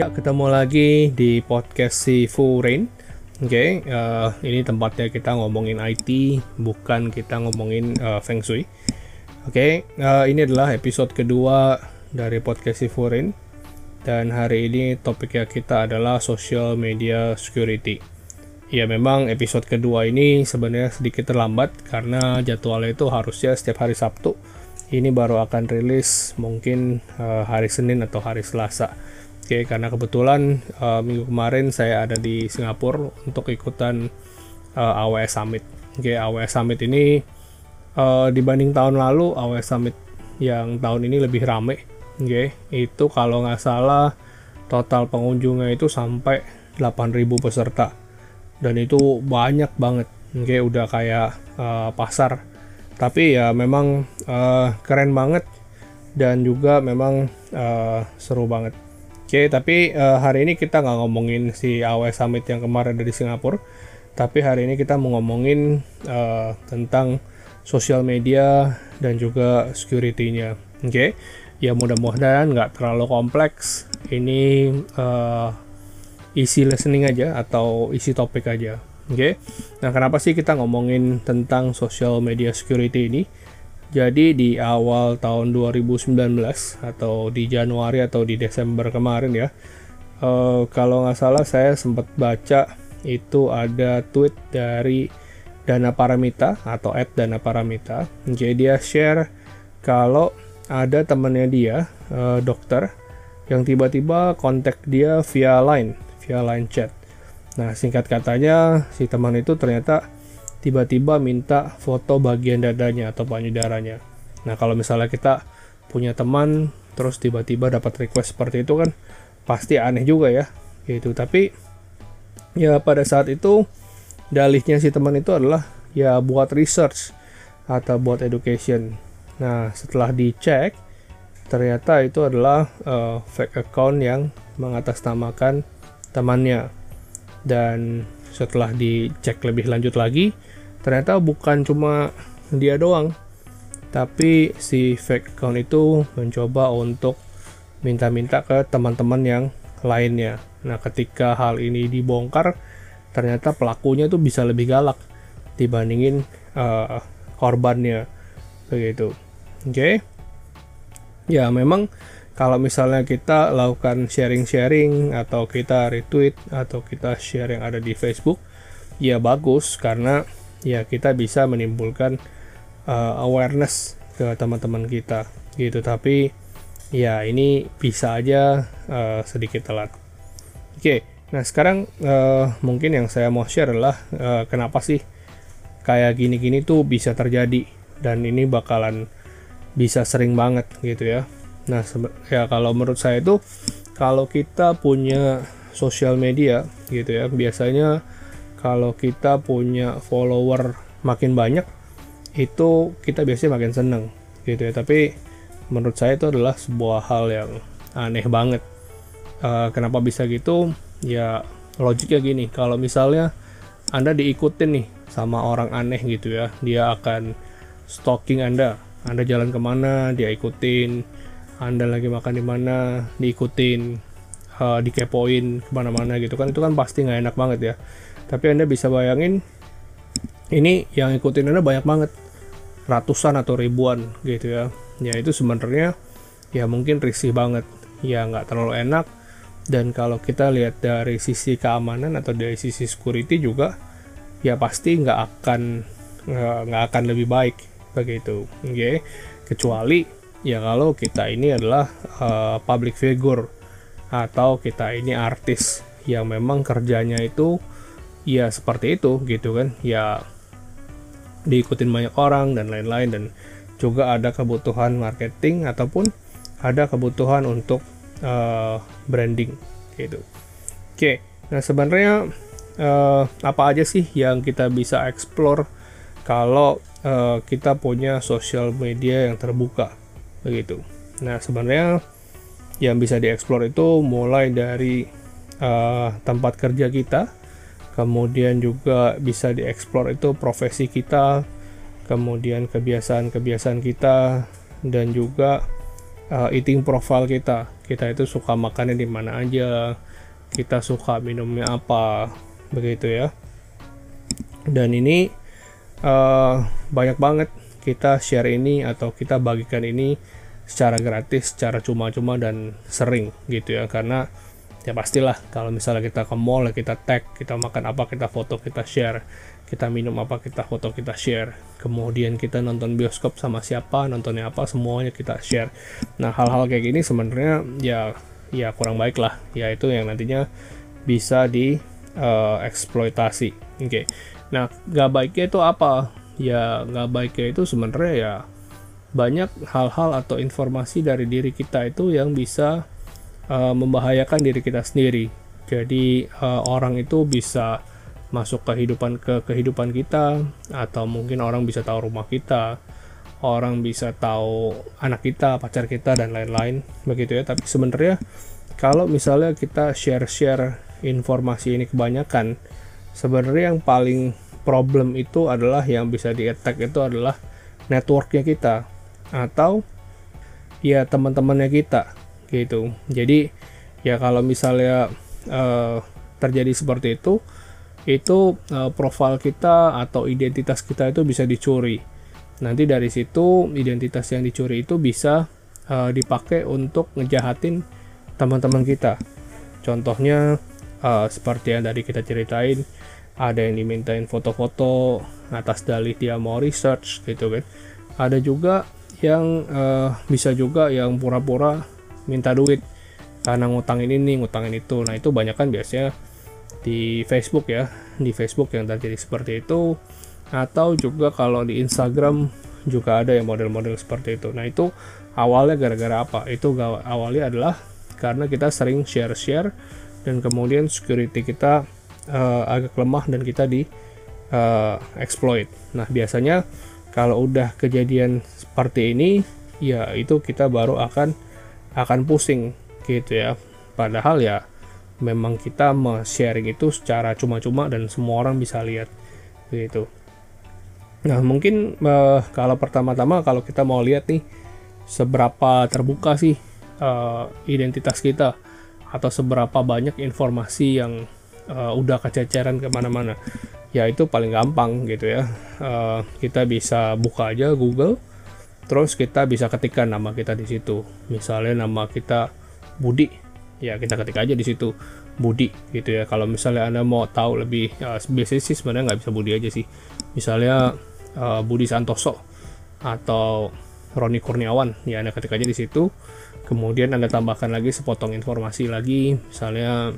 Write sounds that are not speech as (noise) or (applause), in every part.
Ya, ketemu lagi di podcast si Fu Rain. Oke, okay, uh, eh, ini tempatnya kita ngomongin IT, bukan kita ngomongin uh, Feng Shui. Oke, okay, uh, eh, ini adalah episode kedua dari podcast si Fu Rain. Dan hari ini topiknya kita adalah social media security. Ya, memang episode kedua ini sebenarnya sedikit terlambat karena jadwalnya itu harusnya setiap hari Sabtu. Ini baru akan rilis mungkin uh, hari Senin atau hari Selasa Oke, karena kebetulan uh, minggu kemarin saya ada di Singapura untuk ikutan uh, eh, AWS Summit. Oke, AWS Summit ini uh, dibanding tahun lalu AWS Summit yang tahun ini lebih rame. Oke, itu kalau nggak salah total pengunjungnya itu sampai 8.000 peserta. Dan itu banyak banget. Oke, udah kayak uh, pasar. Tapi ya memang uh, keren banget dan juga memang uh, seru banget. Oke, tapi uh, hari ini kita nggak ngomongin si AWS Summit yang kemarin dari Singapura, tapi hari ini kita mau ngomongin uh, tentang sosial media dan juga security-nya. Oke, ya mudah-mudahan nggak terlalu kompleks. Ini uh, isi listening aja atau isi topik aja. Oke, nah kenapa sih kita ngomongin tentang social media security ini? Jadi di awal tahun 2019 atau di Januari atau di Desember kemarin ya, uh, kalau nggak salah saya sempat baca itu ada tweet dari Dana Paramita atau at Dana Paramita. Jadi dia share kalau ada temannya dia, uh, dokter, yang tiba-tiba kontak dia via line, via line chat. Nah singkat katanya si teman itu ternyata tiba-tiba minta foto bagian dadanya atau payudaranya. Nah, kalau misalnya kita punya teman terus tiba-tiba dapat request seperti itu kan pasti aneh juga ya. Gitu. Tapi ya pada saat itu dalihnya si teman itu adalah ya buat research atau buat education. Nah, setelah dicek ternyata itu adalah uh, fake account yang mengatasnamakan temannya. Dan setelah dicek lebih lanjut lagi, ternyata bukan cuma dia doang tapi si fake account itu mencoba untuk minta-minta ke teman-teman yang lainnya. Nah ketika hal ini dibongkar ternyata pelakunya itu bisa lebih galak dibandingin uh, korbannya. Begitu. Oke. Okay? ya memang kalau misalnya kita lakukan sharing-sharing atau kita retweet atau kita share yang ada di Facebook ya bagus karena ya kita bisa menimbulkan uh, awareness ke teman-teman kita gitu. Tapi ya ini bisa aja uh, sedikit telat. Oke nah sekarang uh, mungkin yang saya mau share adalah uh, kenapa sih kayak gini-gini tuh bisa terjadi? Dan ini bakalan bisa sering banget gitu ya. Nah ya kalau menurut saya itu kalau kita punya sosial media gitu ya biasanya kalau kita punya follower makin banyak itu kita biasanya makin seneng gitu ya. Tapi menurut saya itu adalah sebuah hal yang aneh banget. Uh, kenapa bisa gitu? Ya logiknya gini. Kalau misalnya anda diikutin nih sama orang aneh gitu ya dia akan stalking anda. Anda jalan ke mana dia ikutin. Anda lagi makan di mana diikutin. Uh, dikepoin ke mana-mana gitu kan. Itu kan pasti nggak enak banget ya tapi Anda bisa bayangin ini yang ikutin Anda banyak banget. Ratusan atau ribuan gitu ya. Ya itu sebenarnya ya mungkin risih banget. Ya nggak terlalu enak. Dan kalau kita lihat dari sisi keamanan atau dari sisi security juga ya pasti nggak akan nggak akan lebih baik begitu. Oke. Okay? Kecuali ya kalau kita ini adalah uh, public figure atau kita ini artis yang memang kerjanya itu ya seperti itu gitu kan. Ya diikutin banyak orang dan lain-lain. Dan juga ada kebutuhan marketing ataupun ada kebutuhan untuk uh, branding gitu. Oke nah sebenarnya uh, apa aja sih yang kita bisa explore kalau uh, kita punya sosial media yang terbuka begitu? Nah sebenarnya yang bisa dieksplor itu mulai dari uh, tempat kerja kita kemudian juga bisa dieksplor itu profesi kita kemudian kebiasaan-kebiasaan kita dan juga uh, eating profile kita. Kita itu suka makannya di mana aja kita suka minumnya apa begitu ya. Dan ini uh, banyak banget kita share ini atau kita bagikan ini secara gratis, secara cuma-cuma dan sering gitu ya. Karena ya pastilah kalau misalnya kita ke mall kita tag kita makan apa kita foto kita share. Kita minum apa kita foto kita share. Kemudian kita nonton bioskop sama siapa nontonnya apa semuanya kita share. Nah hal-hal kayak gini sebenarnya ya ya kurang baik lah. Ya itu yang nantinya bisa di uh, eksploitasi. Oke. Okay. nah gak baiknya itu apa? Ya nggak baiknya itu sebenarnya ya banyak hal-hal atau informasi dari diri kita itu yang bisa uh, membahayakan diri kita sendiri. Jadi uh, orang itu bisa masuk kehidupan ke kehidupan kita atau mungkin orang bisa tahu rumah kita, orang bisa tahu anak kita, pacar kita dan lain-lain begitu ya. Tapi sebenarnya kalau misalnya kita share-share informasi ini kebanyakan, sebenarnya yang paling problem itu adalah yang bisa di attack itu adalah networknya kita atau ya teman-temannya kita gitu. Jadi ya kalau misalnya uh, terjadi seperti itu itu uh, profil kita atau identitas kita itu bisa dicuri. Nanti dari situ identitas yang dicuri itu bisa uh, dipakai untuk ngejahatin teman-teman kita. Contohnya uh, seperti yang tadi kita ceritain ada yang dimintain foto-foto atas dalih dia mau research gitu kan. Ada juga yang uh, bisa juga yang pura-pura minta duit. Karena ngutangin ini ngutangin itu. Nah itu banyak kan biasanya di Facebook ya. Di Facebook yang terjadi seperti itu. Atau juga kalau di Instagram juga ada yang model-model seperti itu. Nah itu awalnya gara-gara apa? Itu awalnya adalah karena kita sering share-share dan kemudian security kita uh, agak lemah dan kita di uh, exploit. Nah, biasanya kalau udah kejadian seperti ini, ya itu kita baru akan akan pusing gitu ya. Padahal ya memang kita sharing itu secara cuma-cuma dan semua orang bisa lihat gitu. Nah, mungkin uh, kalau pertama-tama kalau kita mau lihat nih seberapa terbuka sih uh, identitas kita atau seberapa banyak informasi yang uh, udah kececeran ke mana-mana ya itu paling gampang gitu ya uh, kita bisa buka aja Google terus kita bisa ketikkan nama kita di situ. Misalnya nama kita Budi. Ya kita ketik aja di situ Budi gitu ya. Kalau misalnya anda mau tahu lebih uh, biasanya sih sebenarnya nggak bisa Budi aja sih. Misalnya uh, Budi Santoso atau Roni Kurniawan ya anda ketik aja di situ. Kemudian anda tambahkan lagi sepotong informasi lagi. Misalnya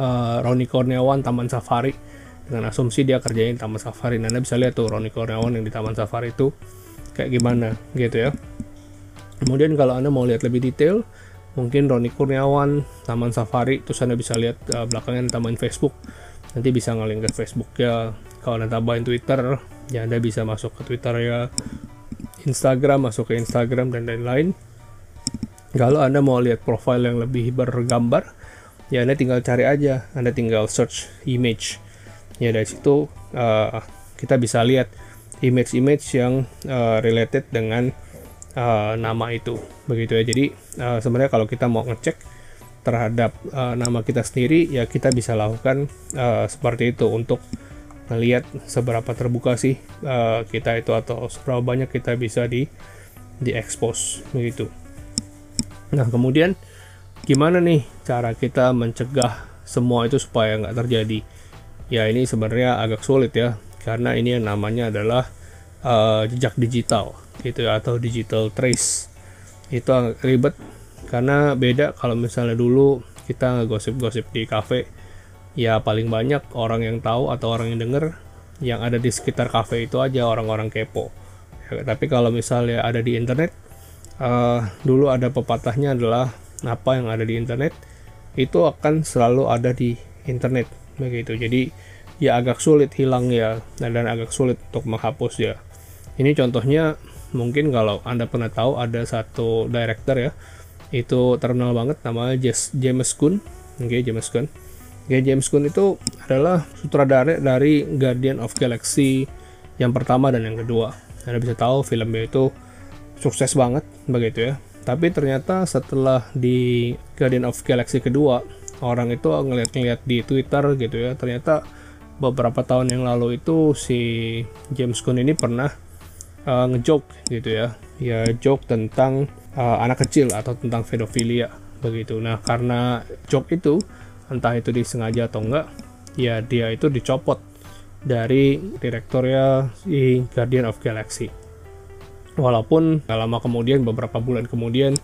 uh, Roni Kurniawan Taman Safari. Dengan asumsi dia kerjain Taman Safari. Nah, Anda bisa lihat tuh Roni Kurniawan yang di Taman Safari itu kayak gimana gitu ya. Kemudian kalau Anda mau lihat lebih detail, mungkin Roni Kurniawan Taman Safari terus Anda bisa lihat uh, belakangnya tambahin Facebook. Nanti bisa ngelink ke Facebook ya. Kalau Anda tambahin Twitter, ya Anda bisa masuk ke Twitter ya. Instagram, masuk ke Instagram dan lain-lain. Kalau Anda mau lihat profile yang lebih bergambar, ya Anda tinggal cari aja, Anda tinggal search image. Ya dari situ uh, kita bisa lihat image-image yang uh, related dengan uh, nama itu, begitu ya. Jadi uh, sebenarnya kalau kita mau ngecek terhadap uh, nama kita sendiri, ya kita bisa lakukan uh, seperti itu. Untuk melihat seberapa terbuka sih uh, kita itu atau seberapa banyak kita bisa di di expose begitu. Nah kemudian gimana nih cara kita mencegah semua itu supaya nggak terjadi? Ya ini sebenarnya agak sulit ya karena ini yang namanya adalah uh, jejak digital gitu atau digital trace. Itu ribet karena beda kalau misalnya dulu kita gosip-gosip di cafe ya paling banyak orang yang tahu atau orang yang denger yang ada di sekitar cafe itu aja orang-orang kepo. Ya, tapi kalau misalnya ada di internet uh, dulu ada pepatahnya adalah apa yang ada di internet itu akan selalu ada di internet begitu. Jadi ya agak sulit hilang ya dan agak sulit untuk menghapus ya. Ini contohnya mungkin kalau anda pernah tahu ada satu director ya itu terkenal banget namanya James Gunn oke okay, James Gunn oke okay, James Gunn itu adalah sutradara dari Guardian of Galaxy yang pertama dan yang kedua. Anda bisa tahu filmnya itu sukses banget begitu ya. Tapi ternyata setelah di Guardian of Galaxy kedua, orang itu ngeliat-ngeliat di Twitter gitu ya, ternyata beberapa tahun yang lalu itu si James Gunn ini pernah uh, ngejoke gitu ya, ya joke tentang uh, anak kecil atau tentang pedofilia begitu. Nah karena joke itu entah itu disengaja atau enggak, ya dia itu dicopot dari direkturnya si Guardian of Galaxy walaupun gak lama kemudian beberapa bulan kemudian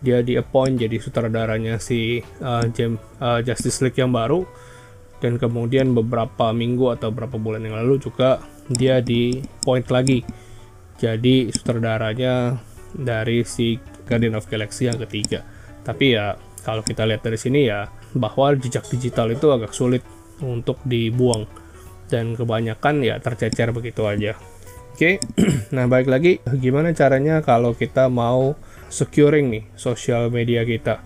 dia di appoint jadi sutradaranya si uh, James, uh, Justice League yang baru dan kemudian beberapa minggu atau beberapa bulan yang lalu juga dia di point lagi. Jadi sutradaranya dari si Guardian of Galaxy yang ketiga. Tapi ya kalau kita lihat dari sini ya bahwa jejak digital itu agak sulit untuk dibuang. Dan kebanyakan ya tercecer begitu aja. Oke, (clears throat) nah baik lagi, gimana caranya kalau kita mau securing nih sosial media kita?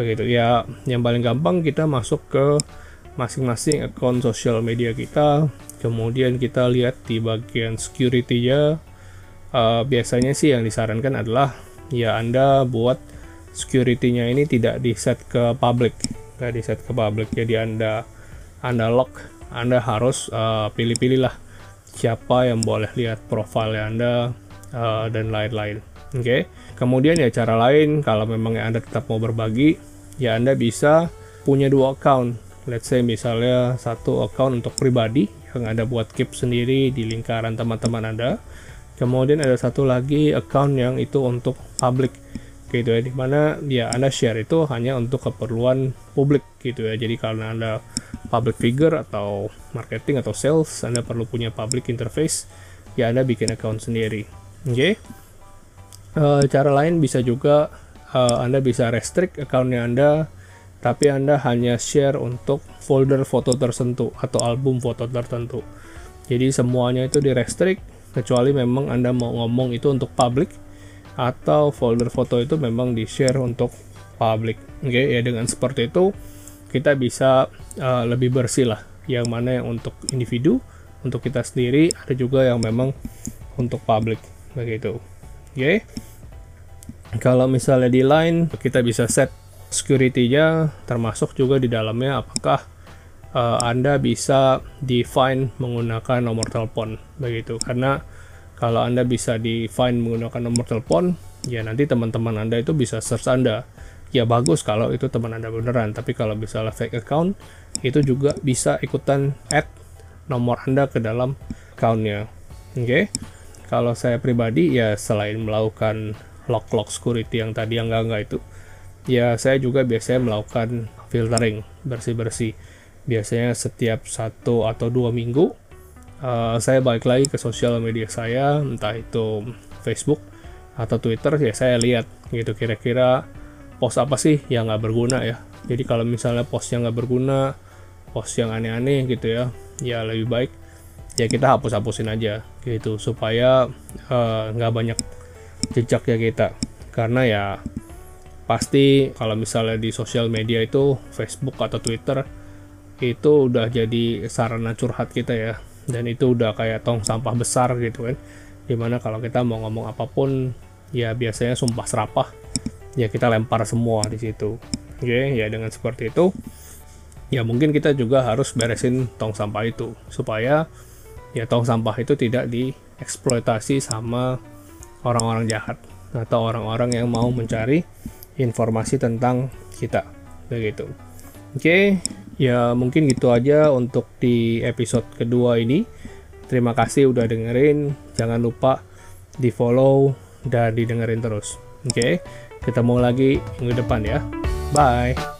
Begitu. Ya, yang paling gampang kita masuk ke masing-masing akun sosial media kita, kemudian kita lihat di bagian security-nya. Uh, biasanya sih yang disarankan adalah ya Anda buat security-nya ini tidak di set ke public, nggak di set ke public, jadi Anda Anda lock, Anda harus uh, pilih-pilih lah siapa yang boleh lihat profil Anda uh, dan lain-lain. Oke. Okay? Kemudian ya cara lain kalau memang Anda tetap mau berbagi, ya Anda bisa punya dua account. Let's say misalnya satu account untuk pribadi yang Anda buat keep sendiri di lingkaran teman-teman Anda. Kemudian ada satu lagi account yang itu untuk public gitu ya di mana ya anda share itu hanya untuk keperluan publik gitu ya jadi karena anda public figure atau marketing atau sales anda perlu punya public interface ya anda bikin account sendiri oke okay? uh, eh, cara lain bisa juga uh, anda bisa restrict accountnya anda tapi anda hanya share untuk folder foto tertentu atau album foto tertentu jadi semuanya itu di restrict kecuali memang anda mau ngomong itu untuk public atau folder foto itu memang di share untuk public oke okay? ya dengan seperti itu kita bisa uh, lebih bersih lah yang mana yang untuk individu untuk kita sendiri ada juga yang memang untuk public begitu oke okay? kalau misalnya di line kita bisa set security-nya termasuk juga di dalamnya apakah uh, Anda bisa define menggunakan nomor telepon begitu karena kalau Anda bisa di find menggunakan nomor telepon, ya nanti teman-teman Anda itu bisa search Anda. Ya bagus kalau itu teman Anda beneran, tapi kalau misalnya fake account, itu juga bisa ikutan add nomor Anda ke dalam accountnya. Oke, okay? kalau saya pribadi ya selain melakukan lock-lock security yang tadi yang enggak-enggak itu, ya saya juga biasanya melakukan filtering, bersih-bersih. Biasanya setiap satu atau dua minggu, uh, saya balik lagi ke sosial media saya entah itu Facebook atau Twitter ya saya lihat gitu kira-kira post apa sih yang nggak berguna ya jadi kalau misalnya post yang nggak berguna post yang aneh-aneh gitu ya ya lebih baik ya kita hapus-hapusin aja gitu supaya eh, nggak uh, banyak jejak ya kita karena ya pasti kalau misalnya di sosial media itu Facebook atau Twitter itu udah jadi sarana curhat kita ya. Dan itu udah kayak tong sampah besar gitu kan. Di mana kalau kita mau ngomong apa pun ya biasanya sumpah serapah ya kita lempar semua di situ. Oke okay? ya dengan seperti itu ya mungkin kita juga harus beresin tong sampah itu. Supaya ya tong sampah itu tidak dieksploitasi sama orang-orang jahat atau orang-orang yang mau mencari informasi tentang kita begitu oke ya mungkin gitu aja untuk di episode kedua ini. Terima kasih udah dengerin. Jangan lupa di follow dan didengerin terus. Oke ketemu lagi minggu depan ya. Bye